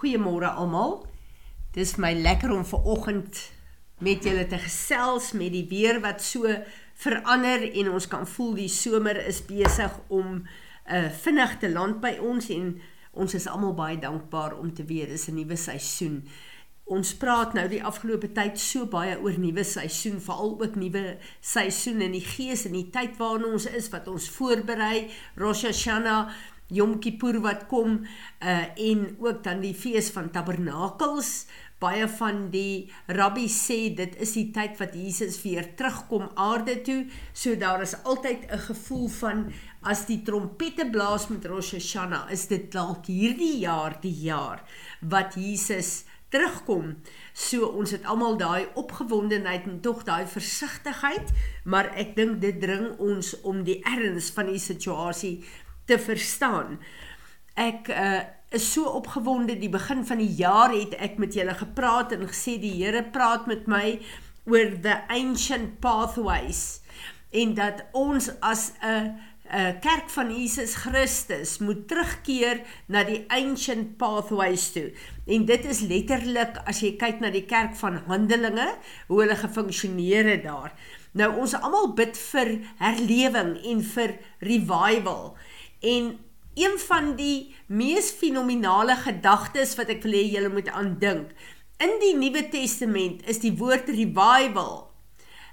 Goeiemôre almal. Dis my lekker om ver oggend met julle te gesels met die weer wat so verander en ons kan voel die somer is besig om uh vinnig te land by ons en ons is almal baie dankbaar om te weet dis 'n nuwe seisoen. Ons praat nou die afgelope tyd so baie oor nuwe seisoen, veral ook nuwe seisoen in die gees en die tyd waarin ons is wat ons voorberei, Rosh Hashanah Yom Kippur wat kom uh en ook dan die fees van Tabernakels. Baie van die rabbi sê dit is die tyd wat Jesus weer terugkom aarde toe. So daar is altyd 'n gevoel van as die trompette blaas met Rosh Hashanah, is dit dalk hierdie jaar die jaar wat Jesus terugkom. So ons het almal daai opgewondenheid en tog daai versigtigheid, maar ek dink dit dring ons om die erns van die situasie te verstaan. Ek uh, is so opgewonde die begin van die jaar het ek met julle gepraat en gesê die Here praat met my oor the ancient pathways en dat ons as 'n 'n kerk van Jesus Christus moet terugkeer na die ancient pathways toe. En dit is letterlik as jy kyk na die kerk van Handelinge, hoe hulle gefunksioneer het daar. Nou ons almal bid vir herlewing en vir revival. En een van die mees fenominale gedagtes wat ek wil hê julle moet aandink, in die Nuwe Testament is die woord revival,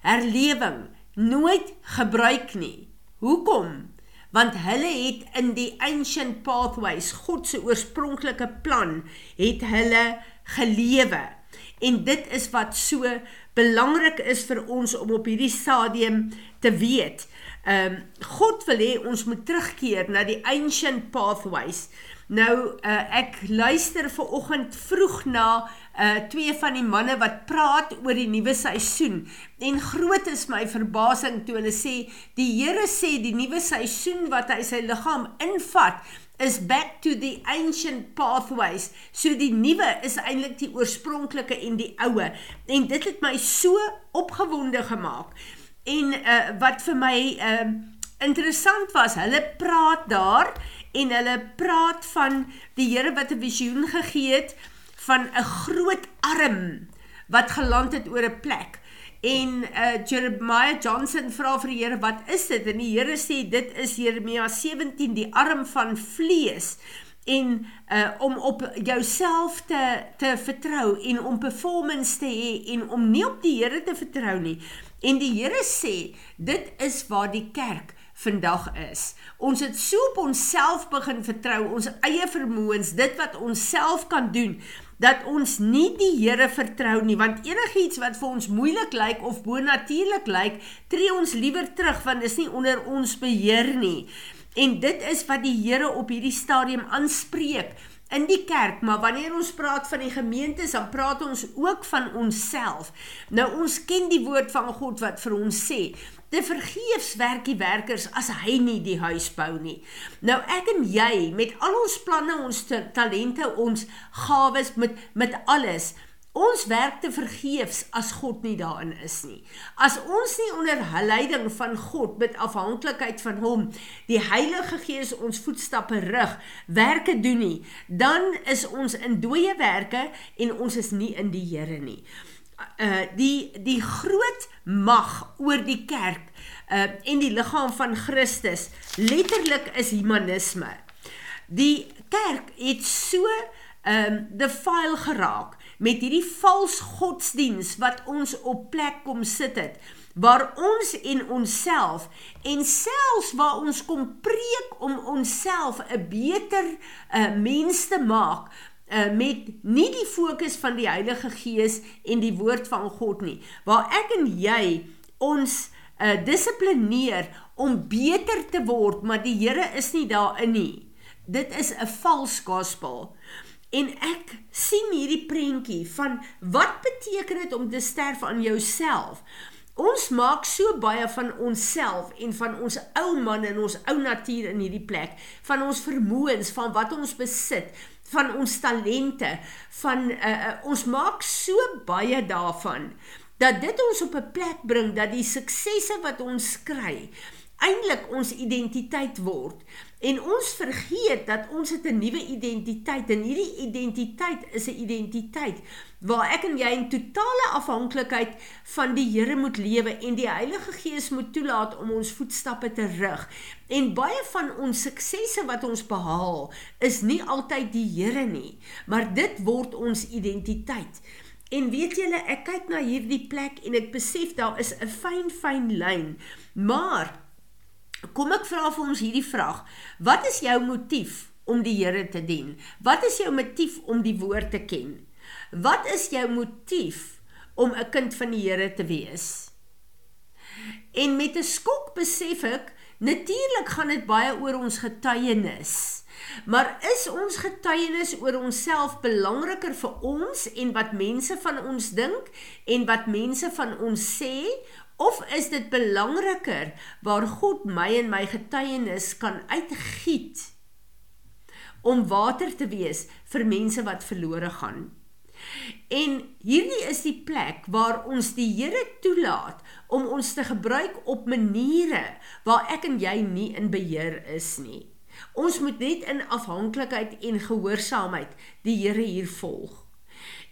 herlewing, nooit gebruik nie. Hoekom? Want hulle het in die ancient pathways, God se oorspronklike plan, het hulle gelewe. En dit is wat so belangrik is vir ons om op hierdie stadium te weet. Ehm um, God wil hê ons moet terugkeer na die ancient pathways. Nou uh, ek luister ver oggend vroeg na uh twee van die manne wat praat oor die nuwe seisoen en groot is my verbasing toe hulle sê die Here sê die nuwe seisoen wat hy sy liggaam invat is back to the ancient pathways. So die nuwe is eintlik die oorspronklike en die oue. En dit het my so opgewonde gemaak. En uh, wat vir my uh, interessant was, hulle praat daar en hulle praat van die Here wat 'n visioen gegee het van 'n groot arm wat geland het oor 'n plek. En uh, Jeremiah Johnson vra vir die Here, "Wat is dit?" En die Here sê, "Dit is Jeremia 17, die arm van vlees." en uh om op jouself te te vertrou en om performance te hê en om nie op die Here te vertrou nie. En die Here sê, dit is waar die kerk vandag is. Ons het so op onsself begin vertrou, ons eie vermoëns, dit wat ons self kan doen, dat ons nie die Here vertrou nie, want enigiets wat vir ons moeilik lyk of bonatuurlik lyk, tree ons liewer terug want dit is nie onder ons beheer nie. En dit is wat die Here op hierdie stadium aanspreek in die kerk, maar wanneer ons praat van die gemeentes, dan praat ons ook van onsself. Nou ons ken die woord van God wat vir ons sê, te vergeefs werk die werkers as hy nie die huis bou nie. Nou ek en jy met al ons planne, ons talente, ons gawes met met alles, Ons werk te vergeefs as God nie daarin is nie. As ons nie onder leiding van God met afhanklikheid van hom die Heilige Gees ons voetstappe rig, werke doen nie, dan is ons in dooie werke en ons is nie in die Here nie. Uh die die groot mag oor die kerk uh en die liggaam van Christus letterlik is humanisme. Die kerk het so um defile geraak met hierdie vals godsdiens wat ons op plek kom sit het waar ons en onsself en selfs waar ons kom preek om onsself 'n beter uh, mens te maak uh, met nie die fokus van die Heilige Gees en die woord van God nie waar ek en jy ons uh, dissiplineer om beter te word maar die Here is nie daarin nie. Dit is 'n vals gospel En ek sien hierdie prentjie van wat beteken dit om te sterf aan jouself? Ons maak so baie van onsself en van ons ou man en ons ou natuur in hierdie plek, van ons vermoëns, van wat ons besit, van ons talente, van uh, uh, ons maak so baie daarvan dat dit ons op 'n plek bring dat die suksesse wat ons kry eintlik ons identiteit word En ons vergeet dat ons het 'n nuwe identiteit en hierdie identiteit is 'n identiteit waar ek en jy in totale afhanklikheid van die Here moet lewe en die Heilige Gees moet toelaat om ons voetstappe te rig. En baie van ons suksesse wat ons behaal is nie altyd die Here nie, maar dit word ons identiteit. En weet julle, ek kyk na hierdie plek en ek besef daar is 'n fyn fyn lyn, maar Kom ek vra vir ons hierdie vraag. Wat is jou motief om die Here te dien? Wat is jou motief om die woord te ken? Wat is jou motief om 'n kind van die Here te wees? En met 'n skok besef ek, natuurlik gaan dit baie oor ons getuienis. Maar is ons getuienis oor onsself belangriker vir ons en wat mense van ons dink en wat mense van ons sê Of is dit belangriker waar God my en my getuienis kan uitgiet om water te wees vir mense wat verlore gaan? En hierdie is die plek waar ons die Here toelaat om ons te gebruik op maniere waar ek en jy nie in beheer is nie. Ons moet net in afhanklikheid en gehoorsaamheid die Here hier volg.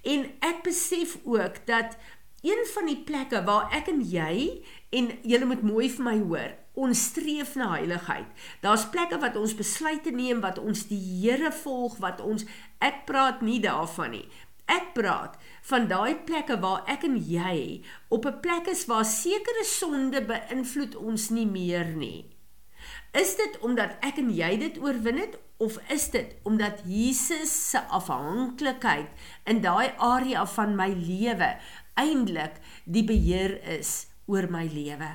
En ek besef ook dat een van die plekke waar ek en jy en julle moet mooi vir my hoor, ons streef na heiligheid. Daar's plekke wat ons besluite neem wat ons die Here volg, wat ons ek praat nie daarvan nie. Ek praat van daai plekke waar ek en jy op 'n plek is waar sekere sonde beïnvloed ons nie meer nie. Is dit omdat ek en jy dit oorwin het of is dit omdat Jesus se afhanklikheid in daai area van my lewe eintlik die beheer is oor my lewe.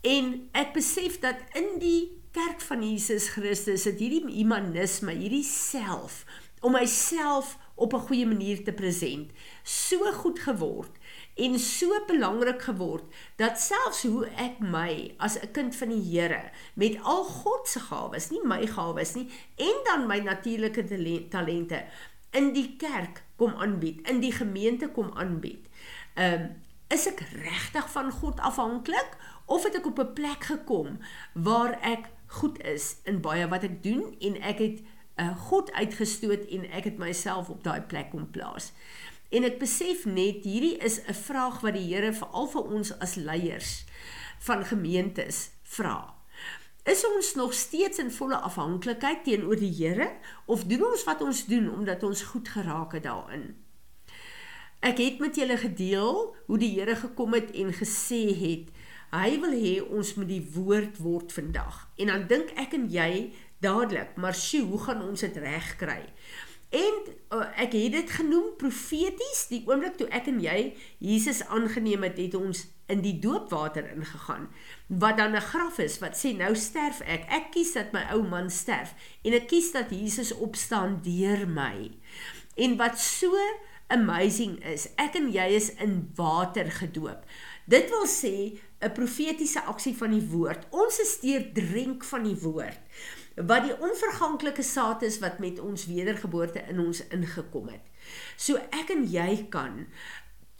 En ek besef dat in die kerk van Jesus Christus het hierdie humanisme, hierdie self om myself op 'n goeie manier te present, so goed geword en so belangrik geword dat selfs hoe ek my as 'n kind van die Here met al God se gawes, nie my gawes nie, en dan my natuurlike talente in die kerk kom aanbied, in die gemeente kom aanbied. Ehm um, is ek regtig van God afhanklik of het ek op 'n plek gekom waar ek goed is in baie wat ek doen en ek het uh, God uitgestoot en ek het myself op daai plek kom plaas. En ek besef net hierdie is 'n vraag wat die Here veral vir ons as leiers van gemeentes vra. Is ons nog steeds in volle afhanklikheid teenoor die Here of doen ons wat ons doen omdat ons goed geraak het daarin? Ek het met julle gedeel hoe die Here gekom het en gesê het hy wil hê ons moet die woord word vandag. En dan dink ek en jy dadelik, maar sjoe, hoe gaan ons dit regkry? En uh, ek het dit genoem profeties, die oomblik toe ek en jy Jesus aangeneem het, het ons in die doopwater ingegaan. Wat dan 'n graf is wat sê nou sterf ek. Ek kies dat my ou man sterf en ek kies dat Jesus opstaan deur my. En wat so amazing is, ek en jy is in water gedoop. Dit wil sê 'n profetiese aksie van die woord. Ons is deur drink van die woord wat die onverganklike saad is wat met ons wedergeboorte in ons ingekom het. So ek en jy kan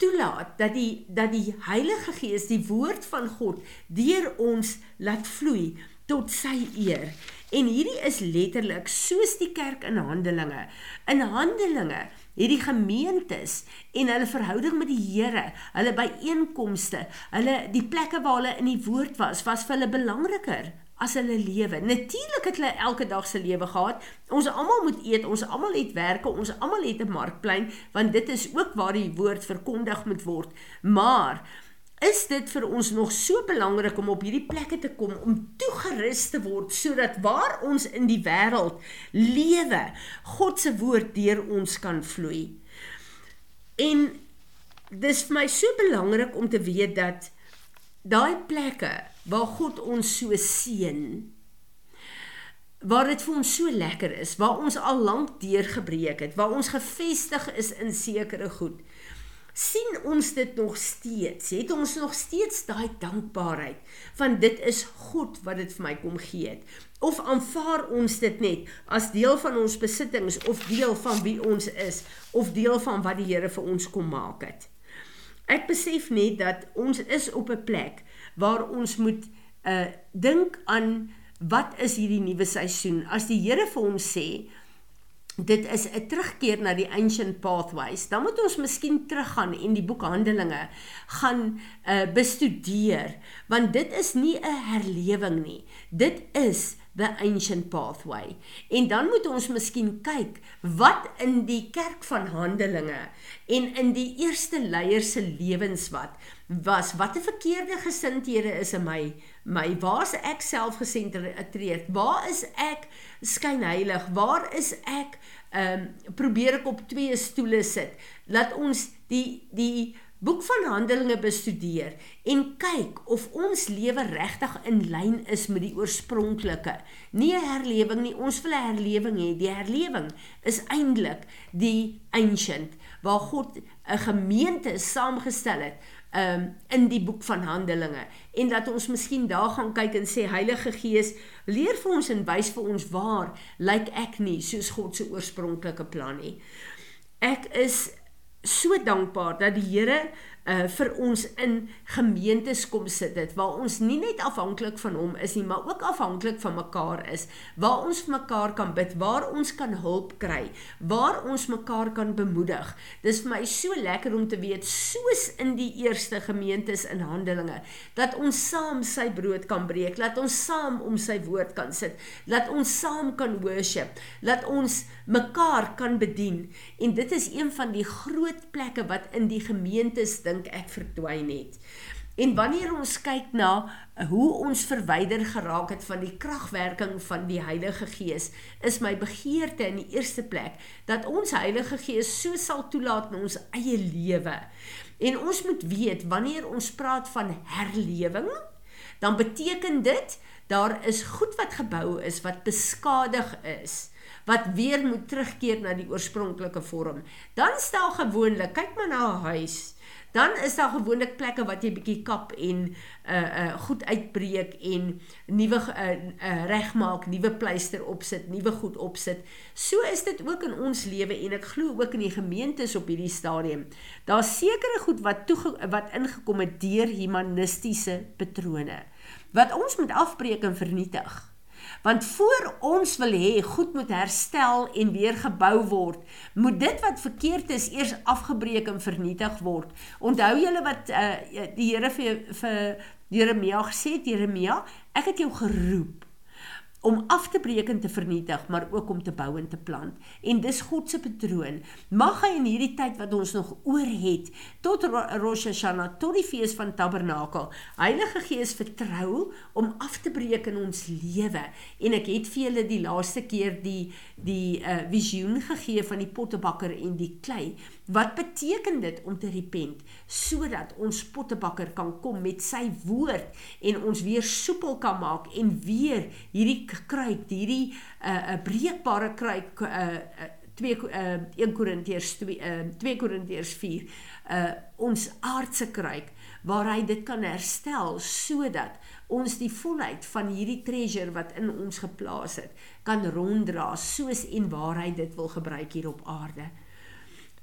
toelaat dat die dat die Heilige Gees die woord van God deur ons laat vloei tot sy eer. En hierdie is letterlik soos die kerk in Handelinge. In Handelinge hierdie gemeentes en hulle verhouding met die Here, hulle byeenkomste, hulle die plekke waar hulle in die woord was, was vir hulle belangriker as hulle lewe. Natuurlik het hulle elke dag se lewe gehad. Ons almal moet eet, ons almal het werke, ons almal het 'n markplein, want dit is ook waar die woord verkondig moet word. Maar is dit vir ons nog so belangrik om op hierdie plekke te kom om toegerus te word sodat waar ons in die wêreld lewe, God se woord deur ons kan vloei. En dis vir my so belangrik om te weet dat daai plekke waar God ons so seën waar dit vir ons so lekker is, waar ons al lank deurgebreek het, waar ons gefestig is in sekere goed. sien ons dit nog steeds? Het ons nog steeds daai dankbaarheid van dit is God wat dit vir my kom gee het? Of aanvaar ons dit net as deel van ons besittings of deel van wie ons is of deel van wat die Here vir ons kom maak het? Ek besef net dat ons is op 'n plek waar ons moet uh dink aan wat is hierdie nuwe seisoen? As die Here vir ons sê dit is 'n terugkeer na die ancient pathways, dan moet ons miskien teruggaan en die boek Handelinge gaan uh, bestudeer, want dit is nie 'n herlewing nie. Dit is the ancient pathway. En dan moet ons miskien kyk wat in die kerk van Handelinge en in die eerste leiers se lewens wat was watter verkeerde gesindhede is in my my waar is ek selfgesentreerd waar is ek skynheilig waar is ek um, probeer ek op twee stoele sit laat ons die die boek van Handelinge bestudeer en kyk of ons lewe regtig in lyn is met die oorspronklike. Nie 'n herlewing nie, ons wil 'n herlewing hê. Die herlewing is eintlik die ancient waar God 'n gemeente saamgestel het um, in die boek van Handelinge en dat ons miskien daar gaan kyk en sê Heilige Gees leer vir ons en wys vir ons waar lyk like ek nie soos God se oorspronklike plan nie. Ek is so dankbaar dat die Here uh vir ons in gemeentes kom sit dit waar ons nie net afhanklik van hom is nie maar ook afhanklik van mekaar is waar ons vir mekaar kan bid waar ons kan hulp kry waar ons mekaar kan bemoedig. Dis vir my so lekker om te weet soos in die eerste gemeentes in Handelinge dat ons saam sy brood kan breek laat ons saam om sy woord kan sit laat ons saam kan worship laat ons mekaar kan bedien. En dit is een van die groot plekke wat in die gemeentes dink ek verdwyn het. En wanneer ons kyk na hoe ons verwyder geraak het van die kragwerking van die Heilige Gees, is my begeerte in die eerste plek dat ons Heilige Gees so sal toelaat in ons eie lewe. En ons moet weet wanneer ons praat van herlewing, dan beteken dit daar is goed wat gebou is wat beskadig is wat weer moet terugkeer na die oorspronklike vorm. Dan stel gewoonlik, kyk maar na 'n huis dan is daar gewoonlik plekke wat jy bietjie kap en uh uh goed uitbreek en nuwe uh, uh regmaak, nuwe pleister opsit, nuwe goed opsit. So is dit ook in ons lewe en ek glo ook in die gemeentes op hierdie stadium. Daar's sekere goed wat toe wat ingekom het deur humanistiese patrone wat ons moet afbreek en vernietig. Want voor ons wil hê goed moet herstel en weer gebou word, moet dit wat verkeerd is eers afgebreek en vernietig word. Onthou julle wat uh, die Here vir vir Jeremia gesê het, Jeremia, ek het jou geroep om af te breek en te vernietig, maar ook om te bou en te plant. En dis God se patroon. Mag hy in hierdie tyd wat ons nog oor het, tot Rosh Hashanah, tot die fees van Tabernakel, Heilige Gees vertrou om af te breek in ons lewe. En ek het vir julle die laaste keer die die uh, visioen gegee van die pottebakker en die klei. Wat beteken dit om te repent sodat ons pottebakker kan kom met sy woord en ons weer soepel kan maak en weer hierdie kruik, hierdie 'n uh, uh, breekbare kruik uh, uh, 2 uh, 1 Korintiërs 2 uh, 2 Korintiërs 4 uh, ons aardse kruik waar hy dit kan herstel sodat ons die volheid van hierdie treasure wat in ons geplaas het kan ronddra soos en waar hy dit wil gebruik hier op aarde.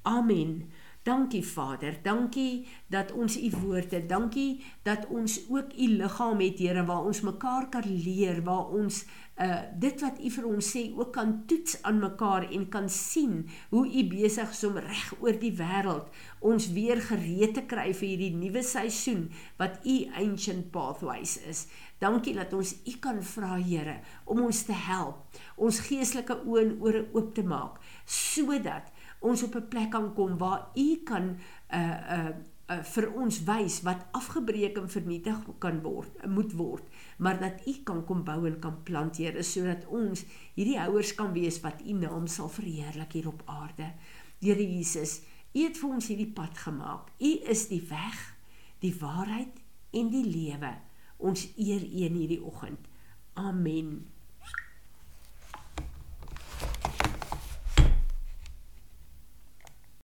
Amen. Dankie Vader, dankie dat ons u woord het. Dankie dat ons ook u liggaam het, Here, waar ons mekaar kan leer, waar ons uh dit wat u vir ons sê ook kan toets aan mekaar en kan sien hoe u besig is om reg oor die wêreld ons weer gereed te kry vir hierdie nuwe seisoen wat u ancient pathways is. Dankie dat ons u kan vra, Here, om ons te help, ons geestelike oë en ore oop te maak sodat ons op 'n plek kan kom waar u kan uh uh uh vir ons wys wat afgebreek en vernietig kan word, moet word, maar dat u kan kom bou en kan plant, Here, sodat ons hierdie houers kan wees wat u naam sal verheerlik hier op aarde. Here Jesus, u het vir ons hierdie pad gemaak. U is die weg, die waarheid en die lewe. Ons eer u in hierdie oggend. Amen.